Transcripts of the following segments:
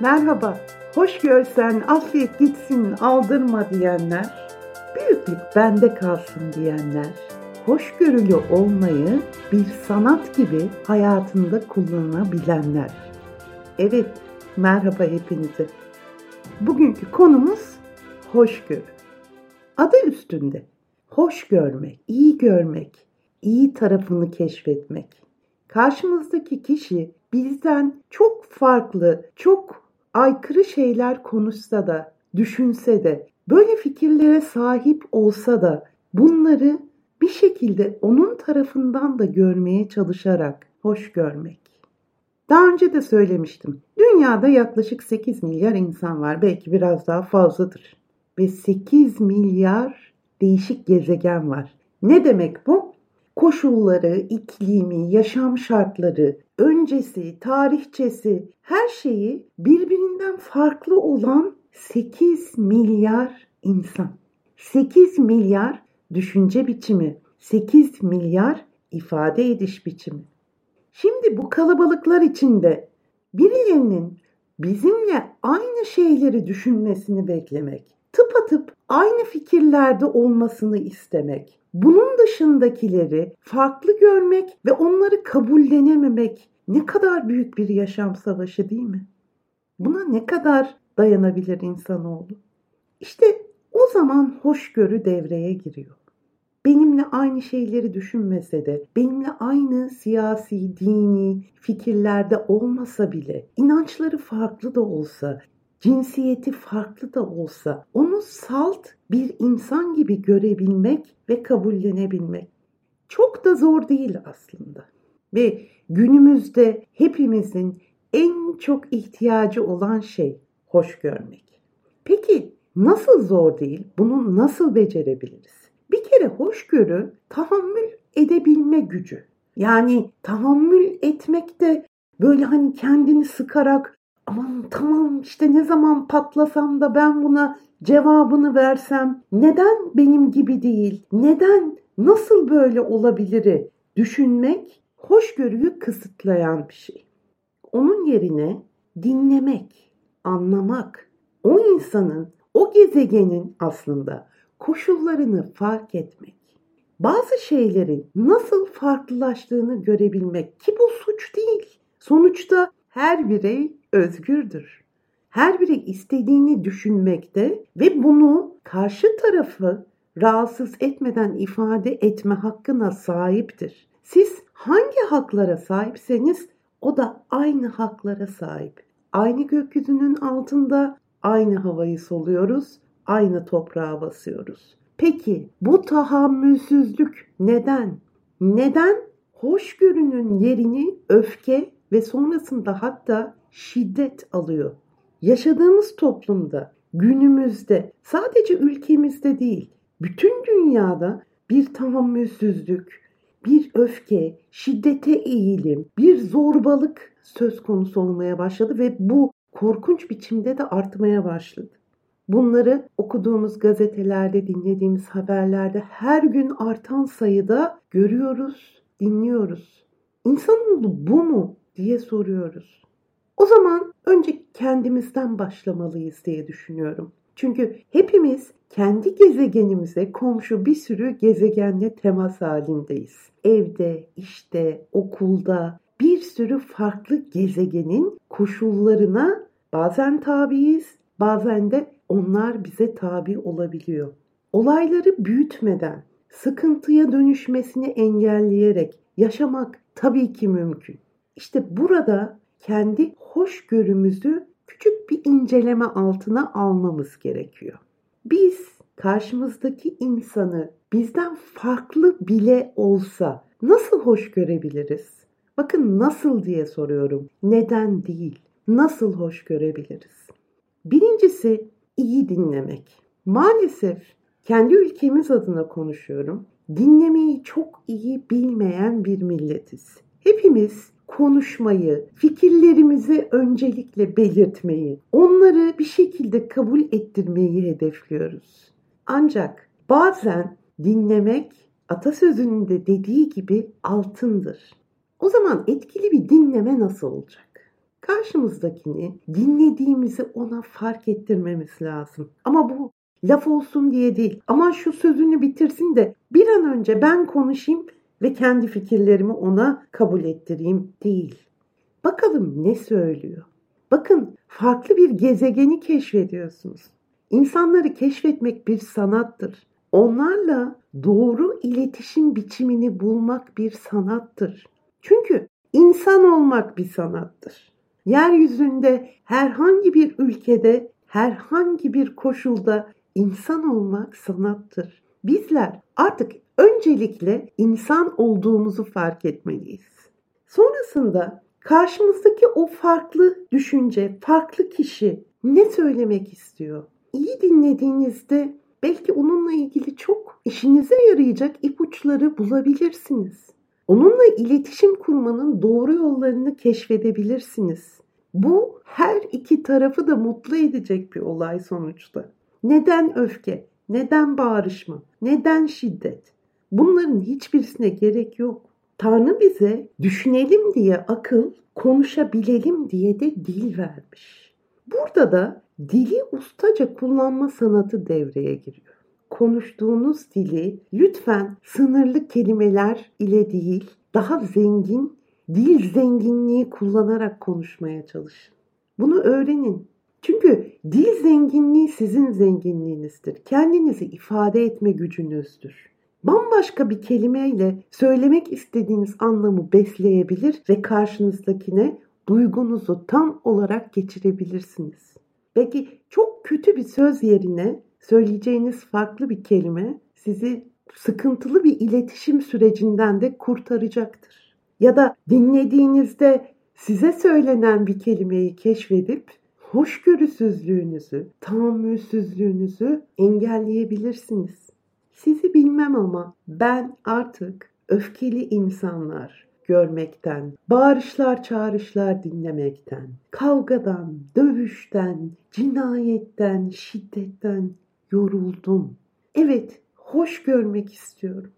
Merhaba, hoş görsen affet gitsin aldırma diyenler, büyüklük bende kalsın diyenler, hoşgörülü olmayı bir sanat gibi hayatında kullanabilenler. Evet, merhaba hepinize. Bugünkü konumuz hoşgörü. Adı üstünde. Hoş görmek, iyi görmek, iyi tarafını keşfetmek. Karşımızdaki kişi bizden çok farklı, çok aykırı şeyler konuşsa da, düşünse de, böyle fikirlere sahip olsa da bunları bir şekilde onun tarafından da görmeye çalışarak hoş görmek. Daha önce de söylemiştim. Dünyada yaklaşık 8 milyar insan var. Belki biraz daha fazladır. Ve 8 milyar değişik gezegen var. Ne demek bu? Koşulları, iklimi, yaşam şartları, öncesi, tarihçesi, her şeyi birbirinden farklı olan 8 milyar insan. 8 milyar düşünce biçimi, 8 milyar ifade ediş biçimi. Şimdi bu kalabalıklar içinde birilerinin bizimle aynı şeyleri düşünmesini beklemek, tıpatıp aynı fikirlerde olmasını istemek, bunun dışındakileri farklı görmek ve onları kabullenememek ne kadar büyük bir yaşam savaşı değil mi? Buna ne kadar dayanabilir insanoğlu? İşte o zaman hoşgörü devreye giriyor. Benimle aynı şeyleri düşünmese de, benimle aynı siyasi, dini fikirlerde olmasa bile, inançları farklı da olsa, cinsiyeti farklı da olsa onu salt bir insan gibi görebilmek ve kabullenebilmek çok da zor değil aslında. Ve günümüzde hepimizin en çok ihtiyacı olan şey hoş görmek. Peki nasıl zor değil? Bunu nasıl becerebiliriz? Bir kere hoşgörü tahammül edebilme gücü. Yani tahammül etmek de böyle hani kendini sıkarak aman tamam işte ne zaman patlasam da ben buna cevabını versem neden benim gibi değil, neden nasıl böyle olabiliri düşünmek hoşgörüyü kısıtlayan bir şey. Onun yerine dinlemek, anlamak, o insanın, o gezegenin aslında koşullarını fark etmek, bazı şeylerin nasıl farklılaştığını görebilmek ki bu suç değil. Sonuçta her birey özgürdür. Her birey istediğini düşünmekte ve bunu karşı tarafı rahatsız etmeden ifade etme hakkına sahiptir. Siz hangi haklara sahipseniz o da aynı haklara sahip. Aynı gökyüzünün altında aynı havayı soluyoruz, aynı toprağa basıyoruz. Peki bu tahammülsüzlük neden? Neden hoşgörünün yerini öfke ve sonrasında hatta şiddet alıyor? Yaşadığımız toplumda, günümüzde, sadece ülkemizde değil, bütün dünyada bir tahammülsüzlük, bir öfke, şiddete eğilim, bir zorbalık söz konusu olmaya başladı ve bu korkunç biçimde de artmaya başladı. Bunları okuduğumuz gazetelerde, dinlediğimiz haberlerde her gün artan sayıda görüyoruz, dinliyoruz. İnsanoğlu bu mu diye soruyoruz. O zaman önce kendimizden başlamalıyız diye düşünüyorum. Çünkü hepimiz kendi gezegenimize komşu bir sürü gezegenle temas halindeyiz. Evde, işte, okulda bir sürü farklı gezegenin koşullarına bazen tabiiz, bazen de onlar bize tabi olabiliyor. Olayları büyütmeden, sıkıntıya dönüşmesini engelleyerek yaşamak tabii ki mümkün. İşte burada kendi hoşgörümüzü küçük bir inceleme altına almamız gerekiyor. Biz karşımızdaki insanı bizden farklı bile olsa nasıl hoş görebiliriz? Bakın nasıl diye soruyorum. Neden değil? Nasıl hoş görebiliriz? Birincisi iyi dinlemek. Maalesef kendi ülkemiz adına konuşuyorum. Dinlemeyi çok iyi bilmeyen bir milletiz. Hepimiz konuşmayı, fikirlerimizi öncelikle belirtmeyi, onları bir şekilde kabul ettirmeyi hedefliyoruz. Ancak bazen dinlemek atasözünün de dediği gibi altındır. O zaman etkili bir dinleme nasıl olacak? Karşımızdakini dinlediğimizi ona fark ettirmemiz lazım. Ama bu laf olsun diye değil. Ama şu sözünü bitirsin de bir an önce ben konuşayım ve kendi fikirlerimi ona kabul ettireyim değil. Bakalım ne söylüyor? Bakın farklı bir gezegeni keşfediyorsunuz. İnsanları keşfetmek bir sanattır. Onlarla doğru iletişim biçimini bulmak bir sanattır. Çünkü insan olmak bir sanattır. Yeryüzünde herhangi bir ülkede, herhangi bir koşulda insan olmak sanattır. Bizler artık öncelikle insan olduğumuzu fark etmeliyiz. Sonrasında karşımızdaki o farklı düşünce, farklı kişi ne söylemek istiyor? İyi dinlediğinizde belki onunla ilgili çok işinize yarayacak ipuçları bulabilirsiniz. Onunla iletişim kurmanın doğru yollarını keşfedebilirsiniz. Bu her iki tarafı da mutlu edecek bir olay sonuçta. Neden öfke? Neden bağırışma? Neden şiddet? Bunların hiçbirisine gerek yok. Tanrı bize düşünelim diye akıl, konuşabilelim diye de dil vermiş. Burada da dili ustaca kullanma sanatı devreye giriyor. Konuştuğunuz dili lütfen sınırlı kelimeler ile değil, daha zengin, dil zenginliği kullanarak konuşmaya çalışın. Bunu öğrenin. Çünkü dil zenginliği sizin zenginliğinizdir. Kendinizi ifade etme gücünüzdür. Bambaşka bir kelimeyle söylemek istediğiniz anlamı besleyebilir ve karşınızdakine duygunuzu tam olarak geçirebilirsiniz. Belki çok kötü bir söz yerine söyleyeceğiniz farklı bir kelime sizi sıkıntılı bir iletişim sürecinden de kurtaracaktır. Ya da dinlediğinizde size söylenen bir kelimeyi keşfedip hoşgörüsüzlüğünüzü, tahammülsüzlüğünüzü engelleyebilirsiniz. Sizi bilmem ama ben artık öfkeli insanlar görmekten, bağırışlar çağrışlar dinlemekten, kavgadan, dövüşten, cinayetten, şiddetten yoruldum. Evet, hoş görmek istiyorum.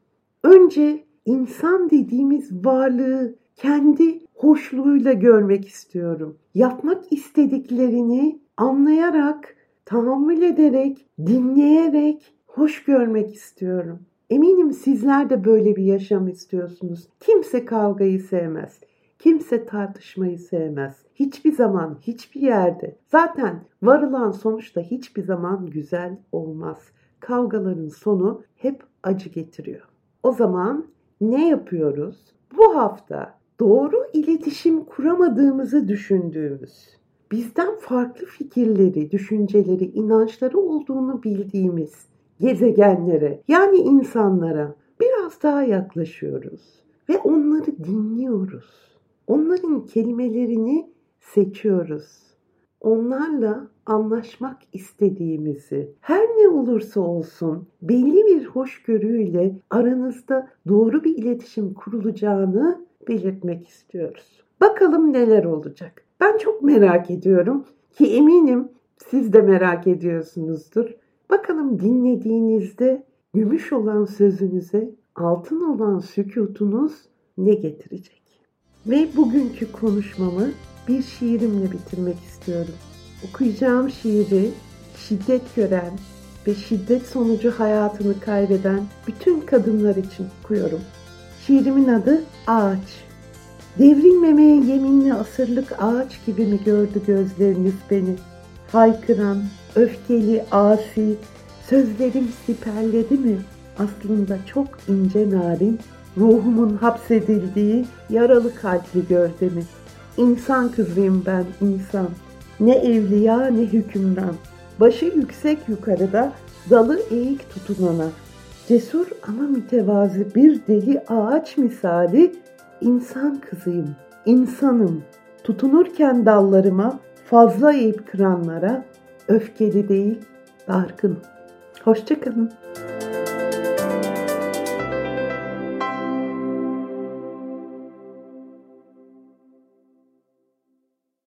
Önce insan dediğimiz varlığı kendi hoşluğuyla görmek istiyorum. Yapmak istediklerini anlayarak, tahammül ederek, dinleyerek hoş görmek istiyorum. Eminim sizler de böyle bir yaşam istiyorsunuz. Kimse kavgayı sevmez. Kimse tartışmayı sevmez. Hiçbir zaman, hiçbir yerde. Zaten varılan sonuçta hiçbir zaman güzel olmaz. Kavgaların sonu hep acı getiriyor. O zaman ne yapıyoruz? Bu hafta doğru iletişim kuramadığımızı düşündüğümüz, bizden farklı fikirleri, düşünceleri, inançları olduğunu bildiğimiz gezegenlere yani insanlara biraz daha yaklaşıyoruz ve onları dinliyoruz. Onların kelimelerini seçiyoruz. Onlarla anlaşmak istediğimizi, her ne olursa olsun belli bir hoşgörüyle aranızda doğru bir iletişim kurulacağını belirtmek istiyoruz. Bakalım neler olacak. Ben çok merak ediyorum ki eminim siz de merak ediyorsunuzdur. Bakalım dinlediğinizde gümüş olan sözünüze altın olan sükutunuz ne getirecek? Ve bugünkü konuşmamı bir şiirimle bitirmek istiyorum. Okuyacağım şiiri şiddet gören ve şiddet sonucu hayatını kaybeden bütün kadınlar için okuyorum. Şiirimin adı Ağaç. Devrilmemeye yeminli asırlık ağaç gibi mi gördü gözleriniz beni? Haykıran, öfkeli, asi, sözlerim siperledi mi? Aslında çok ince narin, ruhumun hapsedildiği yaralı kalpli gövdemi. İnsan kızıyım ben insan. Ne evliya ne hükümran. Başı yüksek yukarıda, dalı eğik tutunana. Cesur ama mütevazı bir deli ağaç misali insan kızıyım, insanım. Tutunurken dallarıma, fazla eğip kıranlara öfkeli değil, dargın. Hoşçakalın.